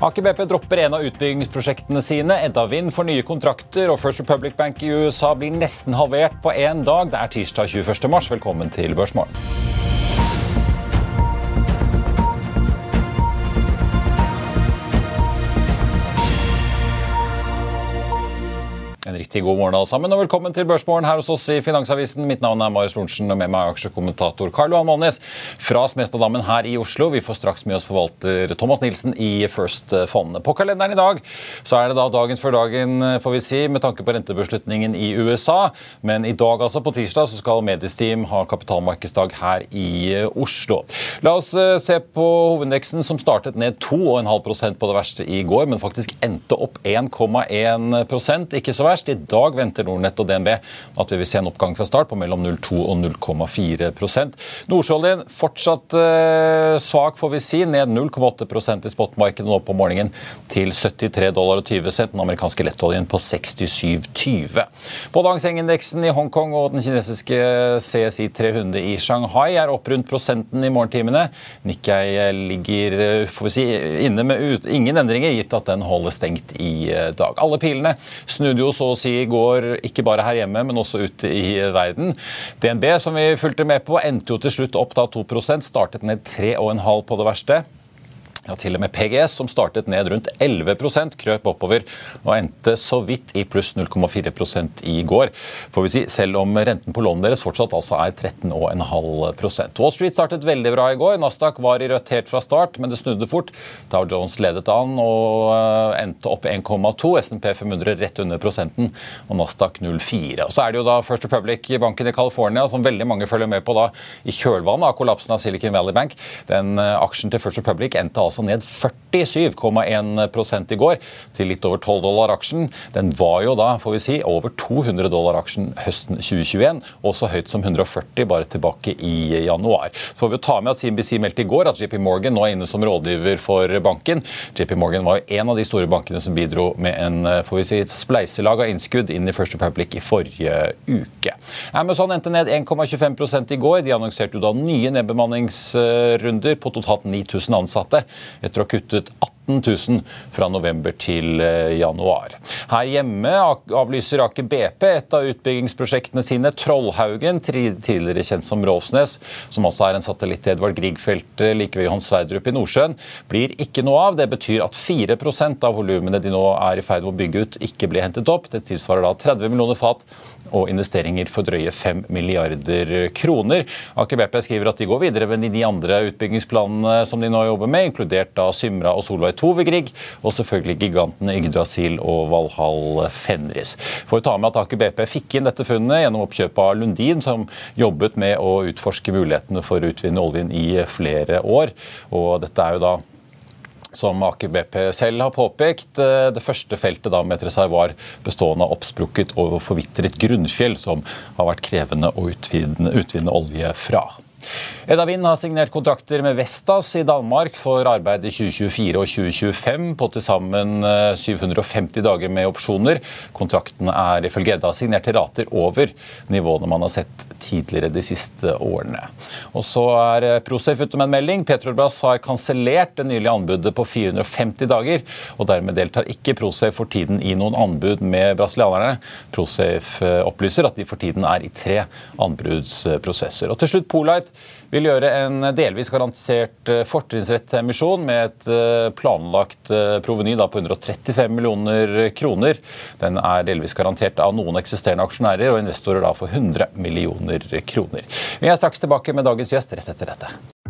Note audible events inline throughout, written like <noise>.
Aker BP dropper en av utbyggingsprosjektene sine. Edda Wind får nye kontrakter, og First Republic Bank i USA blir nesten halvert på én dag. Det er tirsdag 21. mars. Velkommen til Børsmorgen. Riktig god morgen alle sammen, og velkommen til Børsmorgen her hos oss i Finansavisen. Mitt navn er Marius Lorentzen, og med meg er aksjekommentator Karl Johan fra Smestadammen her i Oslo. Vi får straks med oss forvalter Thomas Nilsen i First Fond. På kalenderen i dag så er det da dagen før dagen, får vi si, med tanke på rentebeslutningen i USA. Men i dag, altså på tirsdag, så skal Mediesteam ha kapitalmarkedsdag her i Oslo. La oss eh, se på hovedindeksen som startet ned 2,5% på det verste i går, men faktisk endte opp 1,1% Ikke så verst. I dag venter Nordnett og DNB at vi vil se en oppgang fra start på mellom 0,2 og 0,4 Nordsjøoljen fortsatt eh, svak, får vi si. Ned 0,8% i spotmarkedet nå på morgenen til 73 dollar og 20 cent. Den amerikanske lettoljen på 67,20. Både Hang-indeksen i Hongkong og den kinesiske CSI 300 i Shanghai er opp rundt prosenten i morgentimene. Nikkei ligger eh, får vi si, inne med ut, ingen endringer, gitt at den holder stengt i eh, dag. Alle pilene snudde jo så å si i går, ikke bare her hjemme, men også ute i verden. DNB, som vi fulgte med på, endte jo til slutt opp da 2% startet ned 3,5 på det verste. Ja, Til og med PGS, som startet ned rundt 11% krøp oppover og endte så vidt i pluss 0,4% i går. Får vi si, Selv om renten på lånet deres fortsatt altså er 13,5% Wall Street startet veldig bra i går. Nasdaq var i rødt helt fra start, men det snudde fort. Dow Jones ledet an og eh, endte opp 1,2. SMP 500 rett under prosenten og Nasdaq 0,4. Og Så er det jo da First Republic-banken i California som veldig mange følger med på da i kjølvannet av kollapsen av Silicon Valley Bank. Den eh, aksjen til First Republic endte altså altså ned 47,1 i går, til litt over 12 dollar aksjen. Den var jo da får vi si, over 200 dollar aksjen høsten 2021, og så høyt som 140 bare tilbake i januar. Så får vi ta med at CNBC meldte i går at JP Morgan nå er inne som rådgiver for banken. JP Morgan var jo en av de store bankene som bidro med en får vi si, et spleiselag av innskudd inn i First Republic i forrige uke. Amazon endte ned 1,25 i går. De annonserte jo da nye nedbemanningsrunder på totalt 9000 ansatte etter å ha kuttet 18 000 fra november til eh, januar. Her hjemme avlyser Aker BP et av utbyggingsprosjektene sine, Trollhaugen, tidligere kjent som Råsnes, som også er en satellitt til Edvard Grieg-feltet like ved Johan Sverdrup i Nordsjøen, blir ikke noe av. Det betyr at 4% av volumene de nå er i ferd med å bygge ut, ikke blir hentet opp. Det tilsvarer da 30 millioner fat og investeringer for drøye 5 milliarder kroner. Aker BP skriver at de går videre med de andre utbyggingsplanene som de nå jobber med, inkludert da Symra og Solveig Tovegrig, og selvfølgelig gigantene Yggdrasil og Valhall Fenris. For å ta med at Aker BP fikk inn dette funnet gjennom oppkjøpet av Lundin, som jobbet med å utforske mulighetene for å utvinne oljen i flere år. Og dette er jo da som Aker BP selv har påpekt, det første feltet da med et reservoar bestående av oppsprukket og forvitret grunnfjell, som har vært krevende å utvinne, utvinne olje fra. Edda Wind har signert kontrakter med Vestas i Danmark for arbeid i 2024 og 2025 på til sammen 750 dager med opsjoner. Kontraktene er ifølge Edda signert til rater over nivåene man har sett tidligere de siste årene. Og så er Prosafe ute med en melding. Petrobras har kansellert det nylige anbudet på 450 dager, og dermed deltar ikke Prosafe for tiden i noen anbud med brasilianerne. Prosafe opplyser at de for tiden er i tre anbudsprosesser. Og til slutt Polite vil gjøre en delvis garantert eh, fortrinnsrett emisjon med et eh, planlagt eh, proveny på 135 millioner kroner. Den er delvis garantert av noen eksisterende aksjonærer og investorer da for 100 millioner kroner. Vi er straks tilbake med dagens gjest rett etter dette.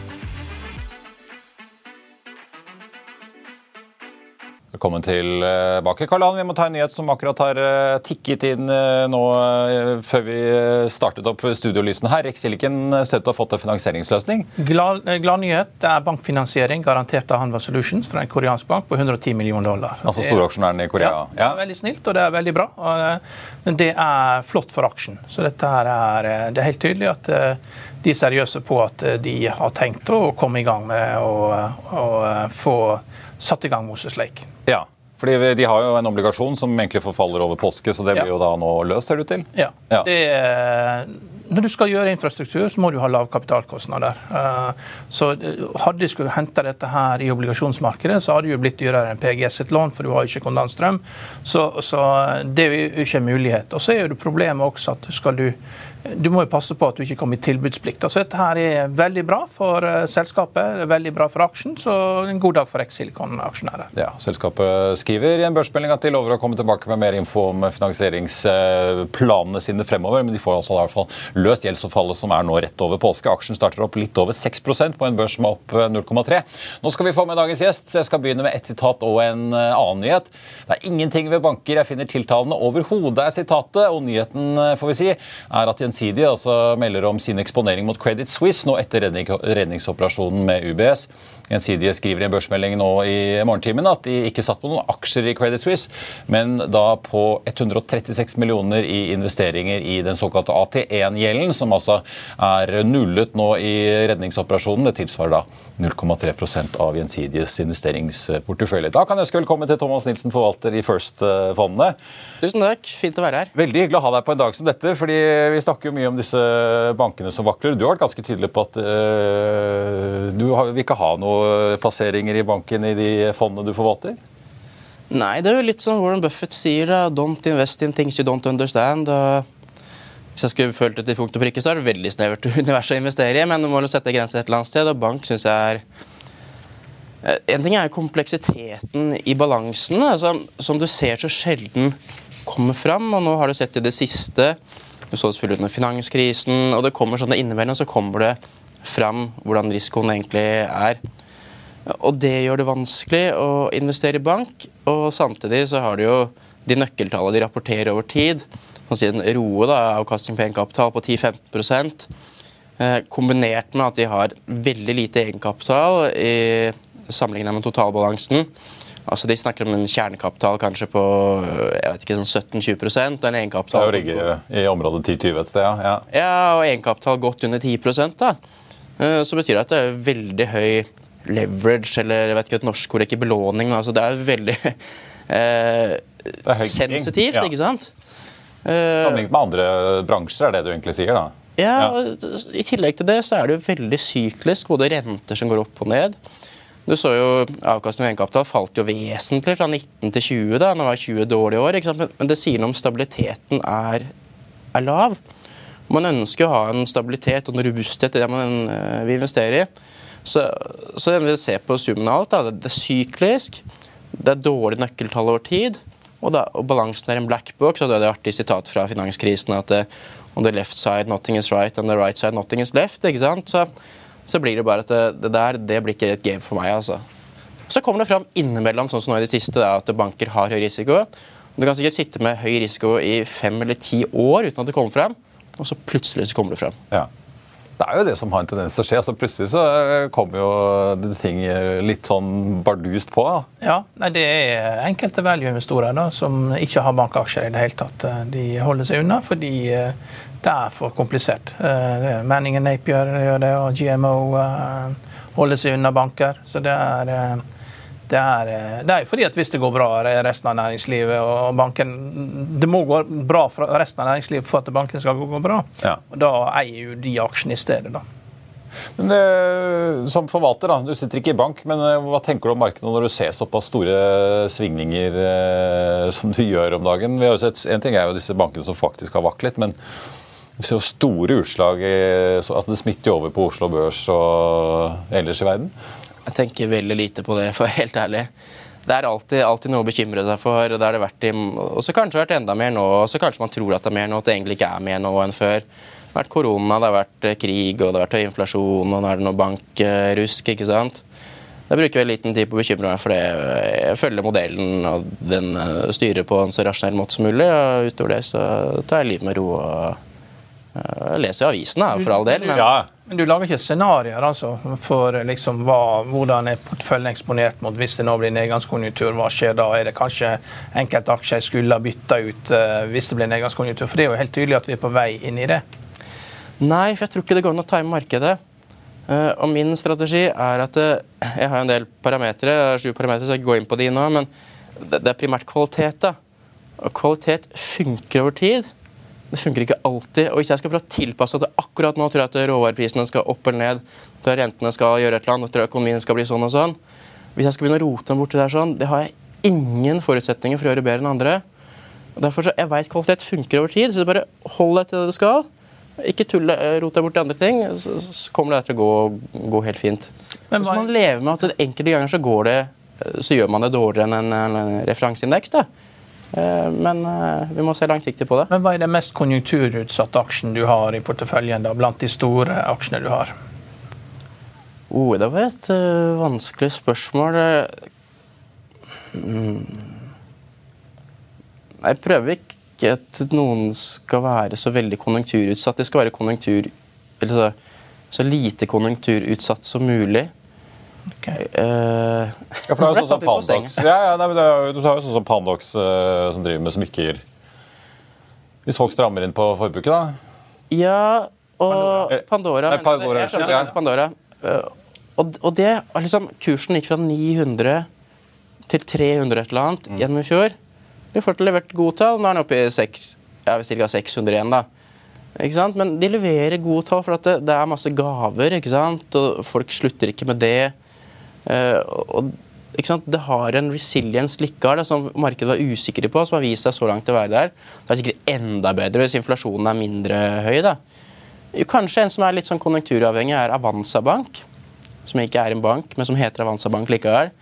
Velkommen tilbake. Karl Han, vi må ta en nyhet som akkurat har eh, tikket inn eh, nå eh, før vi startet opp studiolysene her. Rex-Silicon ser ut til å ha fått en finansieringsløsning? Glad, glad, nyhet. Det er bankfinansiering garantert av Hanva Solutions fra en koreansk bank på 110 millioner dollar. Altså storaksjonæren i Korea? Ja, det er veldig snilt og det er veldig bra. Det er flott for aksjen. Så dette her er, det er helt tydelig at de er seriøse på at de har tenkt å komme i gang med å, å få satt i gang Moses Lake. Ja, fordi De har jo en obligasjon som egentlig forfaller over påske, så det blir ja. jo da nå løst, ser det ut til? Ja. ja. Det, når du skal gjøre infrastruktur, så må du ha lav kapitalkostnader. Eh, så eh, Hadde de skulle hente dette her i obligasjonsmarkedet, så hadde det jo blitt dyrere enn PGS sitt lån, for du har ikke kondensstrøm. Så, så det er jo ikke en mulighet. Og så er jo problemet også at skal du du må jo passe på at du ikke kommer i tilbudsplikt. Altså, dette her er veldig bra for uh, selskapet, veldig bra for aksjen, så en god dag for X-Silicon-aksjonærer. Ja, selskapet skriver i en børsmelding at de lover å komme tilbake med mer info om finansieringsplanene sine fremover, men de får altså i hvert fall løst gjeldsforfallet som er nå rett over påske. Aksjen starter opp litt over 6% på en børs som er opp 0,3. Eh, nå skal vi få med dagens gjest, så jeg skal begynne med ett sitat og en uh, annen nyhet. Det er ingenting ved banker jeg finner tiltalende overhodet, er sitatet, og nyheten, får vi si, er at i Gjensidige altså melder om sin eksponering mot Credit Suisse nå etter redningsoperasjonen med UBS. Gjensidige skriver i en børsmelding nå i morgentimen at de ikke satt på noen aksjer i Credit Suisse, men da på 136 millioner i investeringer i den såkalte AT1-gjelden, som altså er nullet nå i redningsoperasjonen. Det tilsvarer da 0,3% av Gjensidiges investeringsportefølje. Da kan jeg ønske velkommen til Thomas Nilsen, forvalter i First-fondene. Tusen takk. Fint å være her. Veldig hyggelig å ha deg på en dag som dette. fordi Vi snakker jo mye om disse bankene som vakler. Du har vært ganske tydelig på at øh, du vil ikke ha noen plasseringer i banken i de fondene du forvalter? Nei, det er jo litt som Warren Buffett sier. Don't invest in things you don't understand. og hvis jeg skulle følt det til punkt og prikke, så er det veldig snevert <laughs> univers å investere i. Men du må jo sette grenser et eller annet sted, og bank syns jeg er eh, En ting er kompleksiteten i balansen, altså, som du ser så sjelden kommer fram. Og nå har du sett i det siste Du så selvfølgelig under finanskrisen, og det kommer sånn innimellom så kommer det fram hvordan risikoen egentlig er. Og det gjør det vanskelig å investere i bank. Og samtidig så har du jo de nøkkeltallene de rapporterer over tid si en roe da, avkastning på egenkapital på 10-15 eh, kombinert med at de har veldig lite egenkapital i sammenlignet med totalbalansen. Altså De snakker om en kjernekapital kanskje på jeg vet ikke, sånn 17-20 og en egenkapital Det ligger i området 10-20 et sted, ja. Ja, og egenkapital godt under 10 da. Eh, så betyr det at det er veldig høy leverage, eller jeg vet ikke et norsk ord, ikke belåning, men altså det er veldig <laughs> eh, det er sensitivt, ja. ikke sant? Eh, Sammenlignet med andre bransjer, er det du egentlig sier? da? Ja, ja. I tillegg til det så er det jo veldig syklisk, både renter som går opp og ned. Du så jo Avkastning av egenkapital falt jo vesentlig fra 19 til 20. da, Nå var 20 dårlige år. Men det sier noe om stabiliteten er, er lav. Man ønsker å ha en stabilitet og en robusthet i det man eh, vil investere i. Så, så jeg vil se på summen av alt. Da. Det er syklisk, det er dårlige nøkkeltall over tid. Og, da, og balansen er en black book, så det er det artig sitat fra finanskrisen at uh, on the left side nothing is right, on the right side nothing is left. ikke sant? Så, så blir det bare at det, det, der det blir ikke et game for meg. altså. Så kommer det fram innimellom sånn som nå i det siste, da, at banker har høy risiko. Du kan sikkert sitte med høy risiko i fem eller ti år uten at det kommer frem, og så plutselig så kommer det frem. Ja. Det er jo det som har en tendens til å skje. altså Plutselig så eh, kommer jo ting litt sånn bardust på. Ja, nei, Det er enkelte value-investorer som ikke har bankaksjer i det hele tatt. De holder seg unna fordi eh, det er for komplisert. Manning Napier gjør det, og GMO holder seg unna banker. Så det er det er, eh, det er fordi at hvis det går bra resten av næringslivet og banken Det må gå bra for resten av næringslivet for at banken skal gå bra. Ja. Da eier jo de aksjene i stedet, da. Men det, eh, Som forvalter, da, du sitter ikke i bank, men eh, hva tenker du om markedet når du ser såpass store svingninger eh, som du gjør om dagen? Vi har jo sett, En ting er jo disse bankene som faktisk har vaklet, men vi ser jo store utslag. I, så, altså det smitter jo over på Oslo Børs og ellers i verden. Jeg tenker veldig lite på det, for helt ærlig. Det er alltid, alltid, noe å bekymre seg for. det har det vært i, Og så kanskje vært enda mer nå, og så kanskje man tror at det er mer nå, at det egentlig ikke er mer nå enn før. Det har vært korona, det har vært eh, krig, og det har vært høy inflasjon, og nå er det noe bankrusk. ikke sant? Jeg bruker veldig liten tid på å bekymre meg for det. Jeg følger modellen, og den eh, styrer på en så rasjonell måte som mulig. og Utover det så tar jeg livet med ro. og leser avisene, for all del. Men, ja. Men du lager ikke scenarioer altså, for liksom, hva, hvordan er porteføljen eksponert mot hvis det nå blir nedgangskonjunktur? Hva skjer da? Er det kanskje enkelte aksjer jeg skulle ha bytta ut uh, hvis det blir nedgangskonjunktur? For det er jo helt tydelig at vi er på vei inn i det. Nei, for jeg tror ikke det går an å time markedet. Uh, og min strategi er at uh, Jeg har en del parametere, sju parametere, så jeg går inn på de nå. Men det, det er primært kvalitet. da. Og kvalitet funker over tid. Det funker ikke alltid. og Hvis jeg skal prøve å tilpasse at akkurat nå, tror jeg at råvareprisene skal opp eller ned, tror jeg rentene skal gjøre et eller annet, tror jeg økonomien skal bli sånn og sånn. Hvis jeg skal begynne å rote meg borti der sånn, det har jeg ingen forutsetninger for å gjøre bedre enn andre. Og derfor så, Jeg veit kvalitet funker over tid, så bare hold deg til det du skal. Ikke tulle, eh, rot deg bort til andre ting, så, så kommer det til å gå, gå helt fint. Men så man lever med at enkelte ganger så går det eh, så gjør man det dårligere enn en, en referanseindeks. Eh, men eh, vi må se langsiktig på det. Men Hva er den mest konjunkturutsatte aksjen du har i porteføljen da, blant de store aksjene du har? Oh, det var et uh, vanskelig spørsmål. Mm. Jeg prøver ikke at noen skal være så veldig konjunkturutsatt. De skal være konjunktur, så, så lite konjunkturutsatt som mulig. Okay. Uh, ja, for det er jo sånn som Pandox ja, ja, nei, det er, Du har jo sånn som Pandox uh, som driver med smykker. Hvis folk strammer inn på forbruket, da? Ja, og Pandora. Nei, Pandora. Jeg skjønte ja. Pandora. Uh, og, og, det, liksom, kursen gikk fra 900 til 300 et eller annet mm. gjennom i fjor. Vi får til levert gode tall. Nå er den oppe i 6, ja, ca. 600 igjen. da. Ikke sant? Men de leverer gode tall, for det, det, er masse gaver. ikke sant? Og folk slutter ikke med det. Eh, og, det har en resilience likevel som markedet var usikre på, som har vist seg så langt å være der. Det er sikkert enda bedre hvis inflasjonen er mindre høy. da. Kanskje en som er litt sånn konjunkturavhengig, er Avanza Bank. Som ikke er en bank, men som heter Avanza Bank likevel.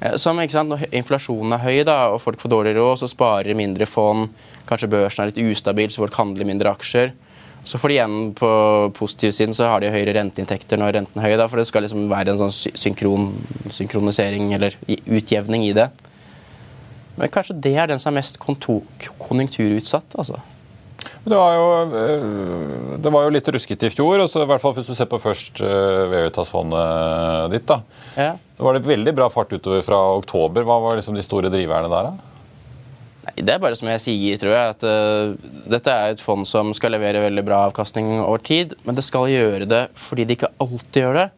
Eh, som, sant, Når inflasjonen er høy da, og folk får dårlig råd, så sparer mindre fond. Kanskje børsen er litt ustabil, så folk handler mindre aksjer. Så får de igjen på positiv siden så har de høyere renteinntekter når renten er høy. Da, for det skal liksom være en sånn synkron, synkronisering eller utjevning i det. Men kanskje det er den som er mest konjunkturutsatt. altså. Det var, jo, eh, det var jo litt ruskete i fjor, også, i hvert fall hvis du ser på først uh, Veritas-fondet ditt. da. Ja. Det var det veldig bra fart utover fra oktober. Hva var liksom de store driverne der? da? Nei, Det er bare som jeg sier, tror jeg. at uh, Dette er et fond som skal levere veldig bra avkastning over tid, men det skal gjøre det fordi det ikke alltid gjør det.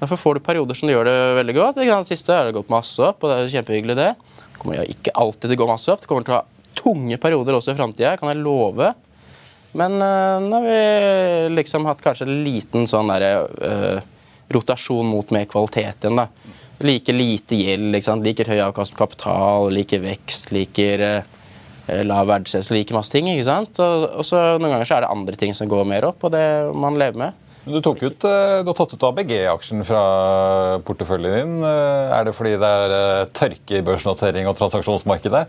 Derfor får du perioder som det gjør det veldig godt. Det siste har det gått masse opp, og det er jo kjempehyggelig, det. Det kommer ikke alltid til å gå masse opp. Det kommer til å ha tunge perioder også i framtida, kan jeg love. Men uh, nå har vi liksom hatt kanskje en liten sånn derre uh, rotasjon mot mer kvalitet igjen. da. Liker lite gjeld, liker høy avkastning på kapital, liker vekst, liker eh, lav verdsettelse, liker masse ting. ikke sant? Og, og, så Noen ganger så er det andre ting som går mer opp, og det man lever med. Du, tok ut, eh, du har tatt ut ABG-aksjen fra porteføljen din. Eh, er det fordi det er eh, tørke i børsnotering og transaksjonsmarkedet?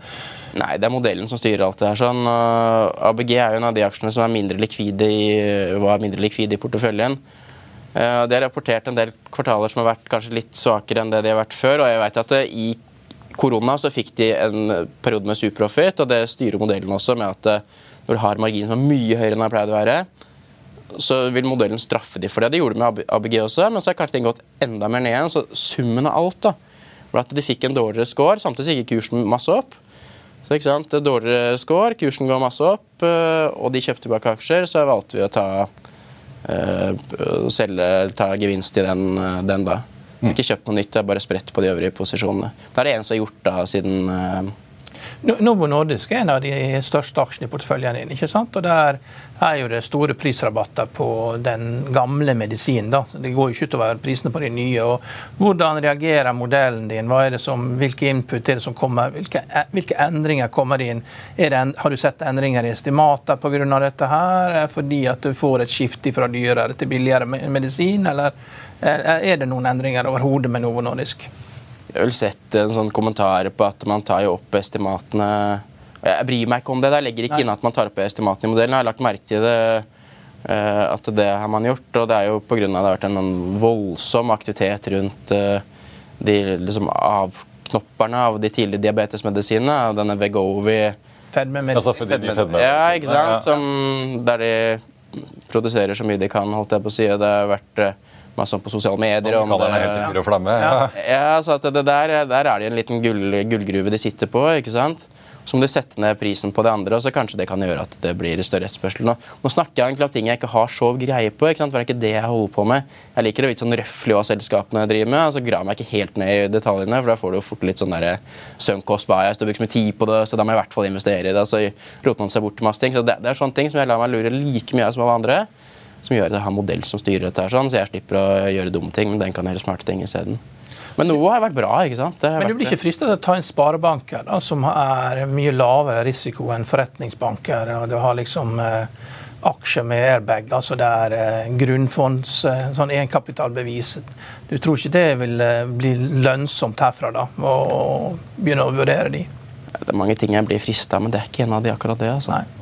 Nei, det er modellen som styrer alt det her. Sånn, ABG er jo en av de aksjene som er mindre likvide i, var mindre likvide i porteføljen. Eh, De har rapportert en del kvartaler som har vært kanskje litt svakere enn det de har vært før. og jeg vet at I korona så fikk de en periode med superprofit, og det styrer modellen også med at eh, når du har margin som er mye høyere enn det pleide å være, så vil modellen straffe de for det. Det gjorde de med ABG også, men så har kanskje den gått enda mer ned igjen. Så summen av alt da, var at de fikk en dårligere score, samtidig gikk kursen masse opp. Så ikke sant, det er Dårligere score, kursen går masse opp, eh, og de kjøpte tilbake aksjer, så valgte vi å ta eh, selge, ta gevinst i den, eh, den da. Ikke kjøpt noe nytt, det er bare spredt på de øvrige posisjonene. Det er det eneste jeg har gjort da siden eh, Novo Nordisk er en av de største aksjene i porteføljen din. ikke sant? Og Der er jo det store prisrabatter på den gamle medisinen. da. Det går jo ikke utover prisene på de nye. og Hvordan reagerer modellen din? Hva er det som, hvilke input er det som kommer? Hvilke, hvilke endringer kommer inn? En, har du sett endringer i estimater pga. dette? her? Fordi at du får et skifte fra dyrere til billigere medisin? Eller er er det noen endringer overhodet med Novo Nordisk? Jeg har vel sett en sånn kommentar på at man tar jo opp estimatene Jeg bryr meg ikke om det. Jeg legger ikke inn at man tar opp estimatene i modellen. Jeg har lagt merke til det, eh, at det har man gjort. Og det er jo pga. det har vært en voldsom aktivitet rundt eh, de liksom, avknopperne av de tidlige diabetesmedisinene. Denne Vegovi Fedmemedisin. Altså for de nye Ja, ikke sant? Som, der de produserer så mye de kan, holdt jeg på å si. Det har vært eh, masse om på sosiale medier. Om det- helt og flamme. Ja. <laughs> ja, så at det der, der er det en liten gull, gullgruve de sitter på. ikke sant? Så må de sette ned prisen på det andre, og så kanskje det kan gjøre at det blir større etterspørsel. Nå, nå snakker jeg egentlig om ting jeg ikke har så greie på, ikke sant? for det er ikke det jeg holder på med. Jeg liker å vite sånn røffelig hva selskapene driver med, altså grar graver meg ikke helt ned i detaljene, for da får du jo fort litt sånn der sunkost bias. du bruker så mye tid på det, så da må jeg i hvert fall investere i det. Så roter man seg bort til masse ting. Så det, det er sånne ting som jeg lar meg lure like mye av som alle andre, som gjør at jeg har modell som styrer dette her, sånn, så jeg slipper å gjøre dumme ting, men den kan gjøre smarte ting isteden. Men Novo har vært bra. ikke sant? Det Men du blir ikke fristet til å ta inn sparebanker, da, som er mye lavere risiko enn forretningsbanker? og Du har liksom eh, aksjer med airbag, altså det er eh, grunnfonds, eh, sånn egenkapitalbevis. Du tror ikke det vil eh, bli lønnsomt herfra, da, å begynne å vurdere de? Det er mange ting jeg blir frista men det er ikke en av de akkurat det. altså. Nei.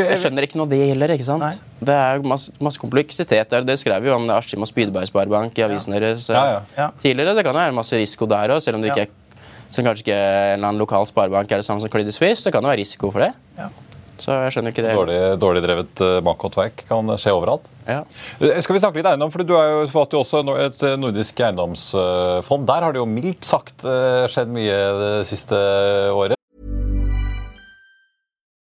Jeg skjønner ikke noe det gjelder. ikke sant? Nei. Det er masse, masse kompleksitet der. Det skrev jo om det Askim og Spydberg Sparebank i avisen deres eh, Ja, ja. Ja. tidligere. Det kan jo være masse risiko der òg, selv om det ikke er som kanskje ikke en eller annen lokal sparebank er det samme som Credit Suisse. Det kan jo være risiko for det. Ja. Så jeg skjønner ikke det. Dårlig, dårlig drevet eh, bankhåndverk kan skje overalt. Ja. Eh, Skal vi snakke litt eiendom, for Du har jo forvalter jo også et eh, nordisk eiendomsfond. Der har det jo mildt sagt eh, skjedd mye det siste året.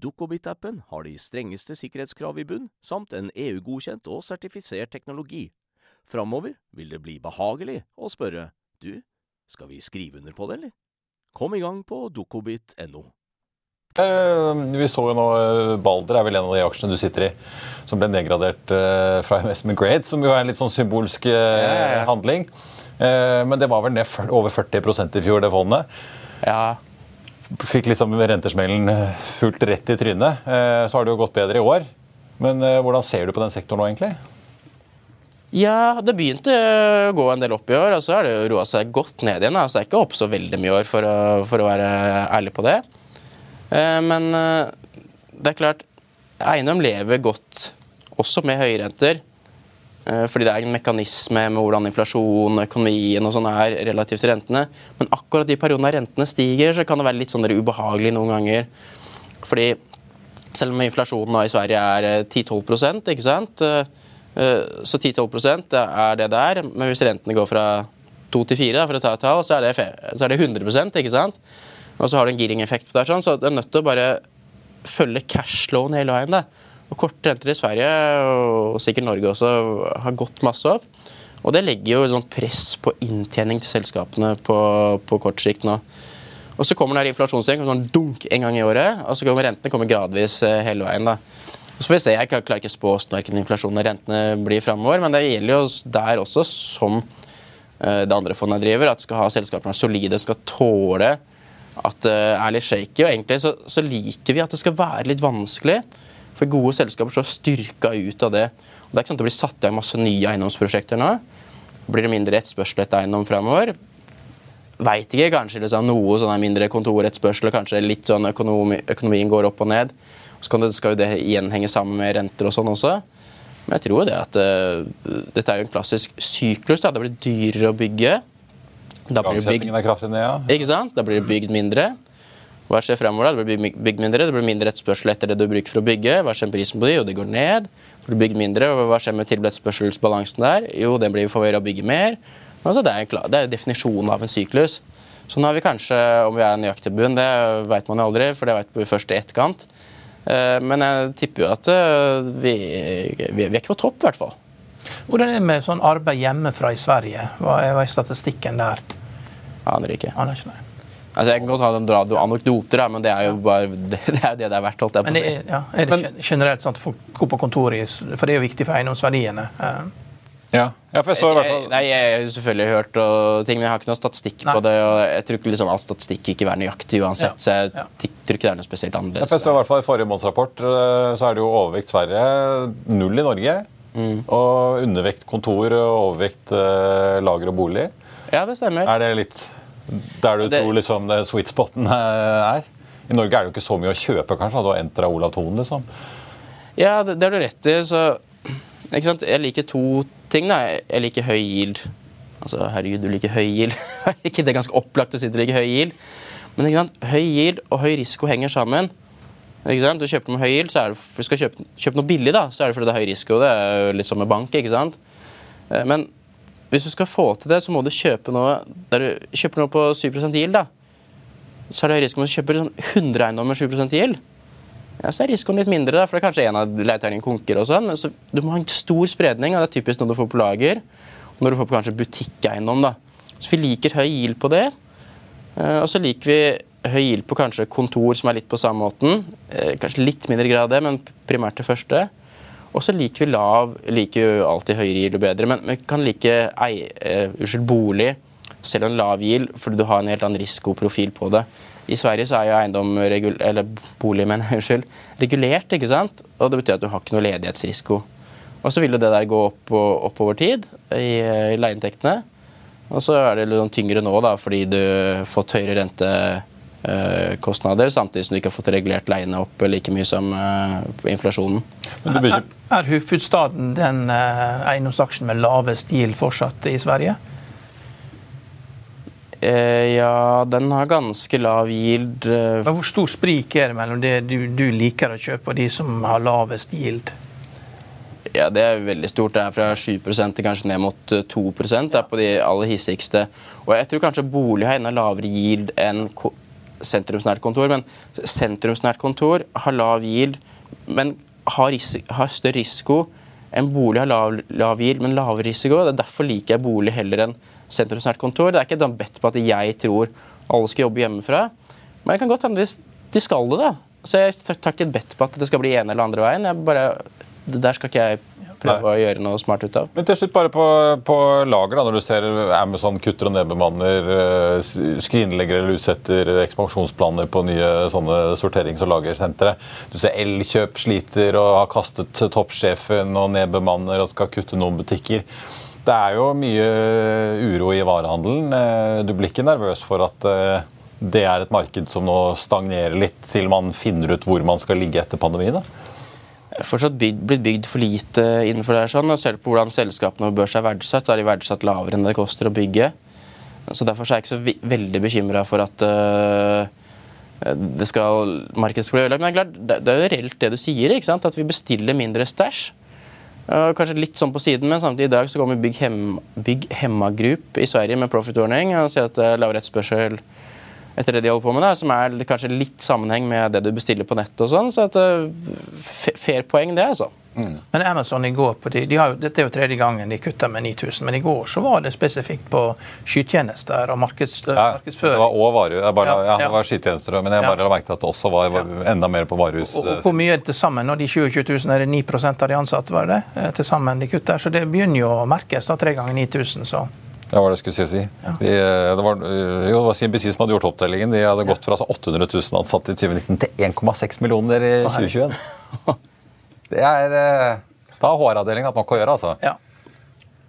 Dukkobit-appen har de strengeste sikkerhetskrav i bunn, samt en EU-godkjent og sertifisert teknologi. Framover vil det bli behagelig å spørre du, skal vi skrive under på det, eller? Kom i gang på dukkobit.no. Eh, Vi så jo nå eh, Balder er vel en av de aksjene du sitter i, som ble nedgradert eh, fra investment grade, som jo er en litt sånn symbolsk handling. Eh, Men det var vel ned over 40% i fjor, det fondet. Ja, Fikk liksom rentesmellen eh, fullt rett i trynet. Eh, Så har det jo gått bedre i år. Men eh, hvordan ser du på den sektoren nå, egentlig? Ja, det begynte å gå en del opp i år, og så har det jo roa seg godt ned igjen. Altså, det er ikke opp så veldig mye i år, for å, for å være ærlig på det. Men det er klart, eiendom lever godt også med høye renter. Eh, fordi det er en mekanisme med hvordan inflasjon, økonomien og sånn er relativt til rentene. Men akkurat de periodene rentene stiger, så kan det være litt sånn ubehagelig noen ganger. Fordi selv om inflasjonen i Sverige er 10-12 ikke sant Eh, så 10-12% er det der. Men hvis rentene går fra 2 til 4, for å ta et tall, så er det, så er det 100 ikke sant? Og så har du en giring-effekt på det, sånn, så det er nødt til å bare følge cashlowen hele veien. Da. Og Korte renter i Sverige, og sikkert Norge også, har gått masse opp. Og det legger jo sånn press på inntjening til selskapene på, på kort sikt nå. Og så kommer den inflasjonsgjeng sånn dunk en gang i året, og så kommer rentene kommer gradvis eh, hele veien. da. Så får vi se, Jeg klarer ikke å spå hvordan inflasjonen og rentene blir framover, men det gjelder jo der også, som eh, det andre fondet driver, at skal ha selskapene solide, skal tåle at det er litt shaky. Og egentlig så, så, liker vi at det skal være litt vanskelig, for gode selskaper så styrka ut av det. Og Det er ikke sånn at det blir satt i gang masse nye eiendomsprosjekter nå. Blir det mindre etterspørsel etter eiendom framover? Veit ikke. Kanskje liksom noe sånn mindre kontoretterspørsel, kanskje litt sånn økonomi, økonomien går opp og ned. Så det, skal jo det igjen henge sammen med renter og sånn også. Men jeg tror det at uh, dette er jo en klassisk syklus. Da. Det blir dyrere å bygge. Da blir det bygd, er kraftig ned, ja. Ikke sant? Da blir det bygd mindre. Hva skjer fremover? da? Det blir bygd mindre, det blir mindre etterspørsel etter det du bruker for å bygge. Hva skjer med prisen på de? Jo, det går ned. Det blir bygd mindre. Hva skjer med tilbudsspørselsbalansen der? Jo, den blir for favør av å bygge mer. Altså, det, er en, det er definisjonen av en syklus. Så nå har vi kanskje, om vi er nøyaktig i bunn, det vet man jo aldri, for det vet vi først i etterkant. Eh, men jeg tipper jo at eh, vi, vi er ikke på topp, i hvert fall. Hvordan er det med sånn arbeid hjemmefra i Sverige? Hva er, hva er statistikken der? Aner ikke. Aner ikke Altså, jeg kan godt ha en radio anekdoter, men det er jo bare <laughs> det er det det er verdt. holdt jeg på å si. Ja, er det generelt sånn at folk går på kontoret, for det er jo viktig for eiendomsverdiene? Eh, ja. ja, for jeg så i hvert fall... Nei, Jeg har selvfølgelig hørt og ting, men jeg har ikke noe statistikk Nei. på det. og Jeg tror ikke liksom all statistikk ikke er nøyaktig uansett. Ja. så jeg ja. tror ikke det er noe spesielt annerledes. Ja, for jeg så i hvert fall I forrige månedsrapport eh, så er det jo overvekt Sverige, null i Norge. Mm. Og undervekt kontor og overvekt lager og bolig. Ja, det stemmer. Er det litt der du det... tror liksom det sweet spoten er? I Norge er det jo ikke så mye å kjøpe, kanskje. Du har Entra Olav Thon, liksom. Ja, det, det har du rett i. så jeg liker to ting. Da. Jeg liker høy yield. Altså, herregud, du liker høy yield. <laughs> ikke det er ganske opplagt å si du liker høy yield. Men ikke sant? høy yield og høy risiko henger sammen. Ikke sant? Du kjøper noe høy yield, så er det, for du skal kjøpe, kjøpe, noe billig, da, så er det fordi det er høy risiko. Det er litt som med bank. ikke sant? Eh, men hvis du skal få til det, så må du kjøpe noe der du kjøper noe på 7 yield. da. Så er det risiko om du kjøper 100 eiendommer med 7 yield ja, så er risikoen litt mindre, da, for det er kanskje en av leietakerne konker. og sånn, så, Du må ha en stor spredning, og det er typisk når du får på lager. Og når du får på kanskje butikkeiendom. da. Så Vi liker høy yield på det. Eh, og så liker vi høy yield på kanskje kontor som er litt på samme måten. Eh, kanskje litt mindre grad det, men primært det første. Og så liker vi lav, liker jo alltid høyere gild og bedre, men vi kan like ei, uh, unnskyld, bolig selv om lav gild fordi du har en helt annen risikoprofil på det. I Sverige så er jo eiendom, eller bolig, <laughs> men unnskyld, regulert, ikke sant? Og det betyr at du har ikke noe ledighetsrisiko. Og så vil jo det der gå opp, og, opp over tid i, i leieinntektene. Og så er det litt sånn tyngre nå da, fordi du har fått høyere rentekostnader, samtidig som du ikke har fått regulert leiene opp like mye som uh, inflasjonen. Er, er Hufudstaden den uh, eiendomsaksjen med lavest GIL fortsatt i Sverige? Eh, ja, den har ganske lav yield. Eh. Hvor stor sprik er det mellom det du, du, liker å kjøpe, og de som har lavest yield? Ja, Det er veldig stort. Det er fra 7 til kanskje ned mot 2 eh, Det er på de aller hissigste. Og jeg tror kanskje bolig har enda lavere yield enn sentrumsnært kontor. Men sentrumsnært kontor har lav yield, men har, har større risiko. En bolig har lav, lav yield, men lavere risiko. Det er Derfor liker jeg bolig heller enn sentrumsnært kontor. Det er ikke et bedt på at jeg tror alle skal jobbe hjemmefra. Men jeg kan godt hende de skal det. da. Så jeg tar ikke et bedt på at det skal bli ene eller andre veien. Jeg bare, der skal ikke jeg prøve å gjøre noe smart ut av. Men til slutt bare på, på lager, da, når du ser Amazon kutter og nedbemanner, eh, skrinlegger eller utsetter ekspansjonsplaner på nye sånne sorterings- og lagersentre. Du ser Elkjøp sliter og har kastet toppsjefen og nedbemanner og skal kutte noen butikker. Det er jo mye uro i varehandelen. Eh, du blir ikke nervøs for at eh, det er et marked som nå stagnerer litt, til man finner ut hvor man skal ligge etter pandemien? da? Fortsatt bygd, blitt bygd for lite innenfor det. her sånn, og på hvordan selskapene på børs er verdsatt, så er de verdsatt lavere enn det koster å bygge. Så Derfor er jeg ikke så veldig bekymra for at uh, det skal, markedet skal bli ødelagt. Men det er, klart, det, er jo reelt det du sier, at vi bestiller mindre stæsj. Kanskje litt sånn på siden, men samtidig i dag så kommer Bygg, Hem, Bygg Hemma Group i Sverige med profit warning og sier at det er lavere etterspørsel etter det de holder på med, da, som er kanskje litt sammenheng med det du bestiller på nettet. og sånn, så at, uh, Fair poeng, det, altså. Mm. Men Amazon i går på de, de har, Dette er jo tredje gangen de kutter med 9000, men i går så var det spesifikt på skytjenester og markeds, ja, markedsføring. Det var òg varer, ja, ja, ja, det var skytjenester, men jeg bare la merke til at det også var, enda mer på varehus. Og, og, hvor mye er det til sammen? Når de 20 000 er det 9 av de ansatte, var det det? Til sammen de kutter. Så det begynner jo å merkes, da, tre ganger 9000. så... Det var det jeg skulle si. Ja. De, det, var, jo, det var CNBC som hadde gjort oppdelingen. De hadde gått fra 800 000 ansatte i 2019 til 1,6 millioner i 2021. Det er eh, Da har HR-avdelingen hatt nok å gjøre, altså. Ja.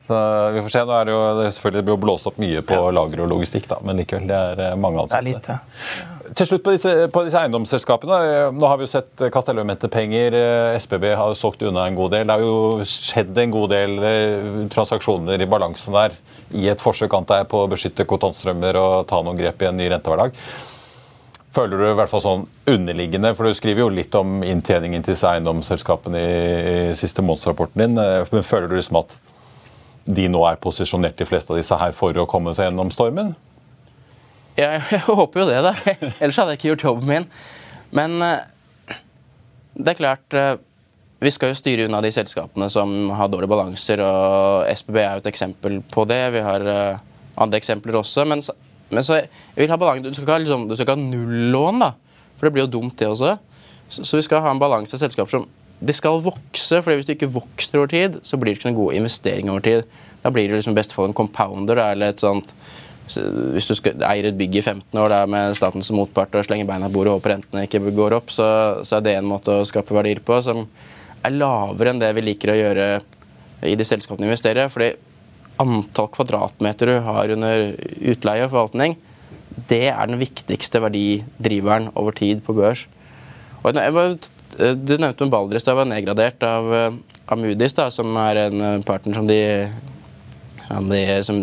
Så vi får se. Nå er det jo det selvfølgelig blåst opp mye på ja. lager og logistikk, da, men likevel, det er eh, mange ansatte. Det er lite. Til slutt på disse, på disse, eiendomsselskapene. Nå har vi jo sett Castellum hente penger. SBB har jo solgt unna en god del. Det har jo skjedd en god del transaksjoner i balansen der i et forsøk antar jeg, på å beskytte kontantstrømmer og ta noen grep i en ny rentehverdag. Føler du i hvert fall sånn underliggende, for du skriver jo litt om inntjeningen til disse eiendomsselskapene i, i siste månedsrapporten din, eh, men føler du liksom at de nå er posisjonert, de fleste av disse her, for å komme seg gjennom stormen? Ja, <laughs> jeg håper jo det, da. Ellers hadde jeg ikke gjort jobben min. Men eh, det er klart eh, vi skal jo styre unna de selskapene som har dårlige balanser, og SBB er jo et eksempel på det. Vi har uh, andre eksempler også. Men, men så jeg vil ha balanse. Du skal ikke ha, liksom, du skal ikke ha nullån, da. For det blir jo dumt, det også. Så, så vi skal ha en balanse av selskaper som det skal vokse, for hvis du ikke vokser over tid, så blir det ikke noen gode investeringer over tid. Da blir det liksom best fall en compounder eller et sånt hvis du skal, eier et bygg i 15 år der med staten som motpart og slenger beina i bordet og håper rentene ikke går opp, så, så, er det en måte å skape verdier på som er lavere enn det vi liker å gjøre i de selskapene vi investerer. fordi antall kvadratmeter du har under utleie og forvaltning, det er den viktigste verdidriveren over tid på børs. Og du nevnte Baldris, det var nedgradert av, av Moody's, da, som er en partner som de, de som,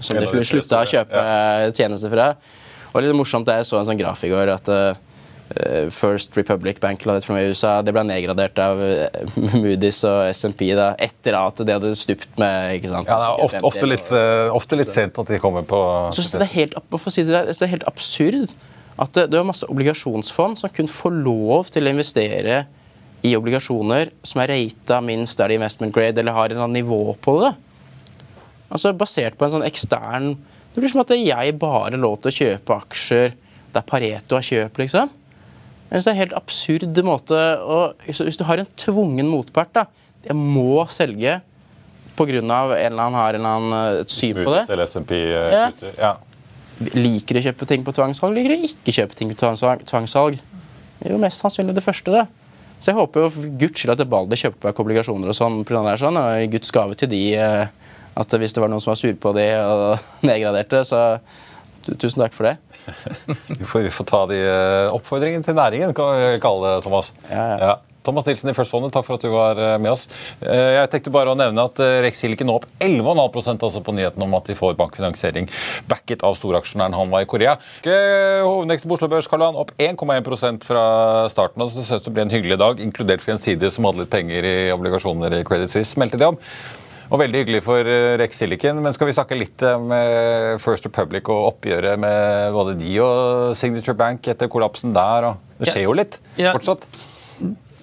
som de slutta å kjøpe tjenester fra. Og litt morsomt, Jeg så en sånn graf i går at Eh, First Republic Bank fra USA det ble nedgradert av eh, <laughs> Moody's og SMP da, etter at de hadde stupt med ikke sant? Ja, det er ofte, ofte, litt, eh, ofte litt, sent at de kommer på Så det, er helt, si det, det er helt absurd at det, det er masse obligasjonsfond som kun får lov til å investere i obligasjoner som er rata minst der de investment grade eller har en annen nivå på det. Altså Basert på en sånn ekstern Det blir som at jeg bare har lov til å kjøpe aksjer der Pareto har kjøp, liksom. Jeg synes Det er en helt absurd måte å Hvis du har en tvungen motpart da, Jeg må selge pga. en eller annen har en eller annen eh, et syn på det. Eh, ja. ja. Liker å kjøpe ting på tvangssalg, liker å ikke kjøpe ting på tvangssalg. Det er jo mest sannsynlig det første. det. Så jeg håper jo for guds skyld at Balder kjøper obligasjoner og sånn. På der, sånn og Guds gave til de eh, at hvis det var noen som var sur på de og <laughs> nedgraderte, så tusen takk for det. <laughs> vi, får, vi, får, ta de uh, oppfordringene til næringen, kan vi kalle det, Thomas. Ja, ja. ja. Thomas Nilsen i First Fondet, takk for at du var eh, med oss. Eh, jeg tenkte bare å nevne at Rex Silicon nå opp 11,5% altså på nyheten om at de får bankfinansiering backet av storaksjonæren han var i Korea. Hovedveksten på Oslo Børs Karl opp 1,1% fra starten. og det ser ut til å bli en hyggelig dag, inkludert for en side som hadde litt penger i obligasjoner i Credit Suisse. Meldte de om. Og Veldig hyggelig for eh, Rex Silicon. Men skal vi snakke litt om eh, First Republic og oppgjøret med både de og Signature Bank etter kollapsen der? Det skjer jo litt ja. fortsatt?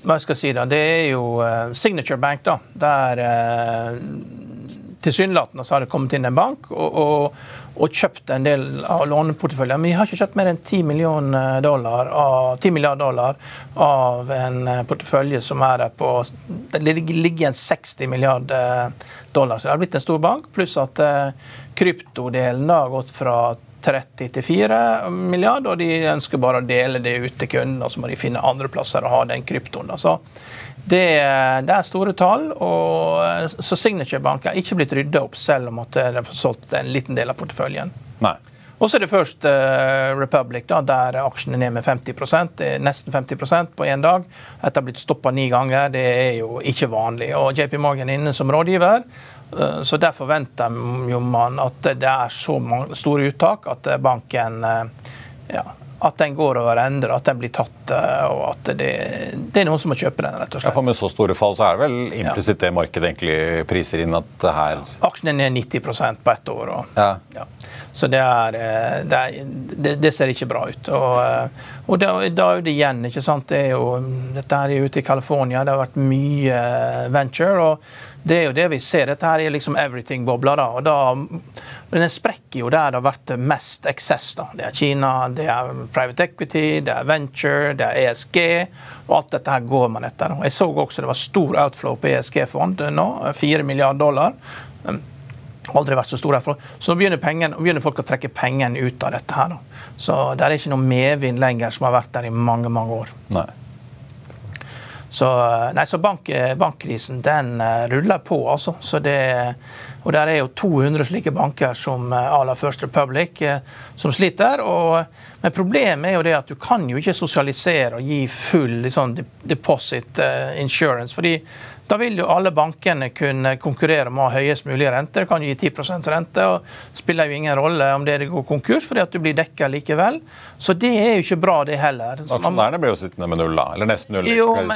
Hva skal jeg si da? Det er jo uh, Signature Bank, da. Der tilsynelatende så har det kommet inn en bank og, og, og, kjøpt en del av låneporteføljen. Men de har ikke kjøpt mer enn 10, dollar av, 10 milliarder dollar av en eh, portefølje som er der på Det ligger igjen 60 milliarder dollar. Så det har blitt en stor bank, pluss at uh, kryptodelen har gått fra 30 til 4 milliarder, og de ønsker bare å dele det ut til kundene, og så må de finne andre plasser å ha den kryptoen. Så det, det, er store tall. og Så Signature Bank er ikke blitt rydda opp, selv om at de har solgt en liten del av porteføljen. Nei. Og så er det først uh, Republic, da, der aksjene er ned med 50 det er nesten 50% på én dag. Dette har blitt stoppa ni ganger. Det er jo ikke vanlig. Og JP Morgan er inne som rådgiver. Så Der forventer man at det er så store uttak at banken ja, at den går over ende, at den blir tatt, eh, og at det, det, er noen som må kjøpe den. rett og slett. Ja, for Med så store fall så er det vel implisitt det markedet egentlig priser inn at det her Aksjen er ned 90 på ett år. Og, ja. Ja. Så det, er, eh, det, er, det, ser ikke bra ut. Og, eh, og da, da, er det igjen, ikke sant. Det er jo, dette er ute i California, det har vært mye venture. og det er jo det vi ser. Dette her er liksom everything-bobla. da, og da, Den sprekker jo der det har vært mest eksess. da. Det er Kina, det er private equity, det er venture, det er ESG. og Alt dette her går man etter. Jeg så også det var stor outflow på ESG-fond nå. 4 milliarder dollar. Aldri vært så stor herfra. Så begynner, pengen, begynner, folk å trekke pengene ut av dette. her. da. Så det er ikke noe medvind lenger som har vært der i mange, mange år. Nei. Så, nei, så bank, bankkrisen den uh, ruller på, altså. Så det, og der er jo 200 slike banker som à la First Republic som sliter. Og, men problemet er jo det at du kan jo ikke sosialisere og gi full liksom, deposit insurance. fordi da vil jo alle bankene kunne konkurrere om å ha høyest mulig rente. Det kan jo gi 10% rente, og spiller jo ingen rolle om det går konkurs, fordi at du blir dekka likevel. Så det er jo ikke bra, det heller. Aksjonærene blir jo sittende med null, da? Eller nesten null? Jo, men,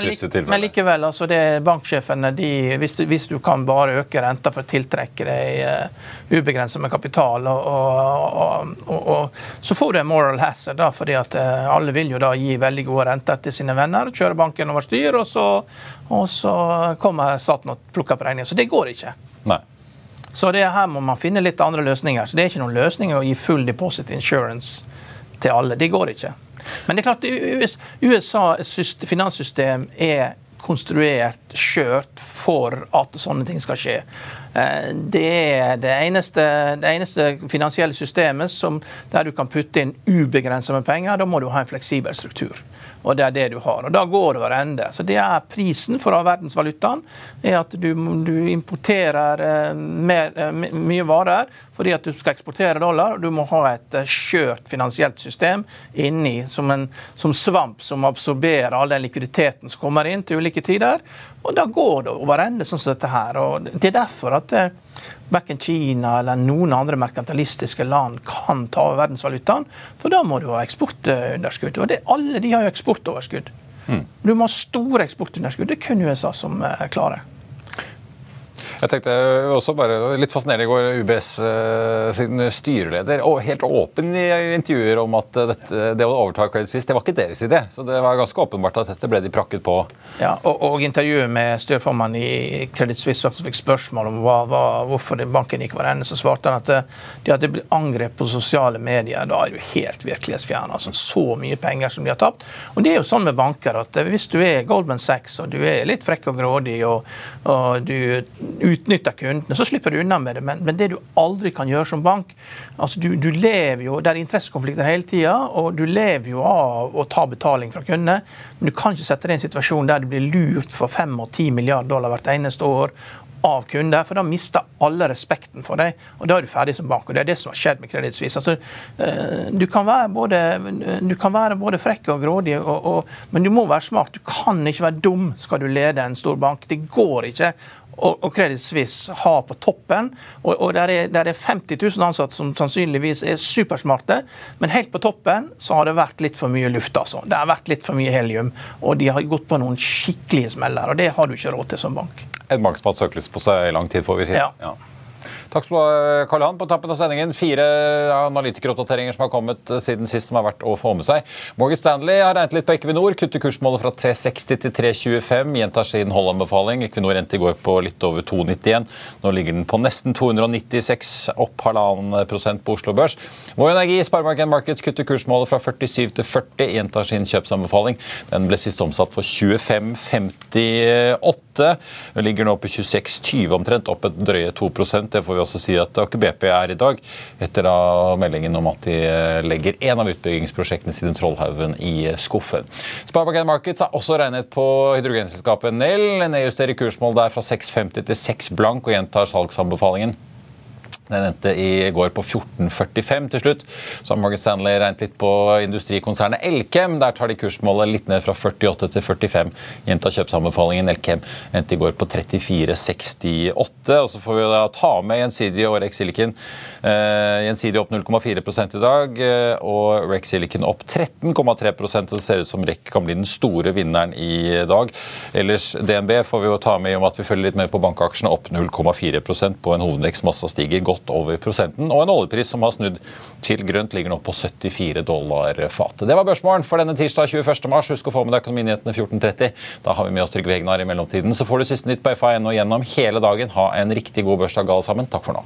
men, likevel. altså det Banksjefene, de, hvis, du, hvis, du, kan bare øke renta for å tiltrekke deg uh, ubegrenset med kapital, og, og, og, og, så får du en moral hazard, da, fordi at uh, alle vil jo da gi veldig gode renter til sine venner, kjøre banken over styr, og så og så kommer staten og plukker opp regningen. Så det går ikke. Nei. Så det her må man finne litt andre løsninger. Så det er ikke noen løsning å gi full deposit insurance til alle. Det går ikke. Men det er klart, USAs finanssystem er konstruert skjørt for at sånne ting skal skje. Eh, det er det eneste, det eneste finansielle systemet som, der du kan putte inn ubegrenset med penger. Da må du ha en fleksibel struktur og det er det du har. Og Da går det over ende. Så det er prisen for verdensvalutaen. er At du, du importerer eh, mer, eh, mye varer fordi at du skal eksportere dollar. og Du må ha et eh, skjørt finansielt system inni som en som svamp som absorberer all den likviditeten som kommer inn til ulike tider. Og da går det over ende sånn som dette her. og Det er derfor at verken Kina eller noen andre merkantilistiske land kan ta over verdensvalutaen. For da må du ha eksportunderskudd. Og det, alle de har jo eksportoverskudd. Mm. Du må ha store eksportunderskudd. Det er kun USA som eh, klarer. Jeg tenkte også bare, Litt fascinerende i går, UBS uh, sin styreleder og helt åpen i intervjuer om at dette, det å overta Credit Suisse det var ikke deres idé. Så det var ganske åpenbart at dette ble de prakket på. Ja, Og, og intervjuet med styreformannen i Credit Suisse som fikk spørsmål om hva, hva, hvorfor banken gikk over ende, så svarte han at de hadde blitt angrepet på sosiale medier. Da er jo helt virkelighetsfjern. Altså, så mye penger som de har tapt. Og det er jo sånn med banker at hvis du er Goldman Sachs og du er litt frekk og grådig og, og du utnytter kundene, så slipper du unna med det. Men, men det du aldri kan gjøre som bank altså du, du lever jo, Det er interessekonflikter hele tida, og du lever jo av å ta betaling fra kundene. Men du kan ikke sette deg i en situasjon der du blir lurt for 5 og 10 milliarder dollar hvert eneste år av kunder, for da mister alle respekten for deg. Og da er du ferdig som bank. og Det er det som har skjedd med Credit Suisse. Altså, eh, du, kan være både, du kan være både frekk og grådig, og, og, men du må være smart. Du kan ikke være dum skal du lede en stor bank. Det går ikke og, og Credit Suisse har på toppen. Og, og der, er, der, er, 50 000 ansatte som sannsynligvis er supersmarte, men helt på toppen så har det vært litt for mye luft. altså. Det har vært litt for mye helium, og de har gått på noen skikkelige smeller. og Det har du ikke råd til som bank. En bank som har hatt søkelys på seg i lang tid, får vi si. Ja. ja. Takk skal du ha, Karl Johan. På tappen av sendingen fire analytikeroppdateringer som har kommet eh, siden sist, som er verdt å få med seg. Morgan Stanley har regnet litt på Equinor. Kutter kursmålet fra 360 til 325. Gjentar sin Holland-befaling. Equinor endte i går på litt over 291. Nå ligger den på nesten 296, opp halvannen prosent på Oslo Børs. Vår Energi, Sparebank Markets, kutter kursmålet fra 47 til 40. Gjentar sin kjøpsanbefaling. Den ble sist omsatt for 25,58. Ligger nå på 26,20 omtrent, opp et drøye 2% Det får vi også si at Aker BP er i dag, etter da meldingen om at de legger en av utbyggingsprosjektene sine Trollhaugen i skuffen. Sparebank Markets har også regnet på hydrogenselskapet Nell. Nedjusterer kursmål der fra 6,50 til 6 blank og gjentar salgsanbefalingen. Den endte i går på 14,45 til slutt. Så har Morgan Stanley regnet litt på industrikonsernet Elkem. Der tar de kursmålet litt ned fra 48 til 45. Gjenta kjøpsanbefalingen. Elkem endte i går på 34,68. Og så får vi da ta med Gjensidige og Rex Silicon. Uh, Gjensidige opp 0,4 i dag, uh, og Rex Silicon opp 13,3 Det ser ut som REC kan bli den store vinneren i dag. Ellers DNB får vi jo ta med i om at vi følger litt med på bankaksjene. Opp 0,4% på en hovedvekstmasse stiger godt godt over prosenten. Og en oljepris som har snudd til grønt, ligger nå på 74 dollar fatet. Det var børsmålen for denne tirsdag 21. mars. Husk å få med deg Økonominyhetene 14.30. Da har vi med oss Trygve Hegnar i mellomtiden. Så får du siste nytt på FA1 og gjennom hele dagen. Ha en riktig god børsdag alle sammen. Takk for nå.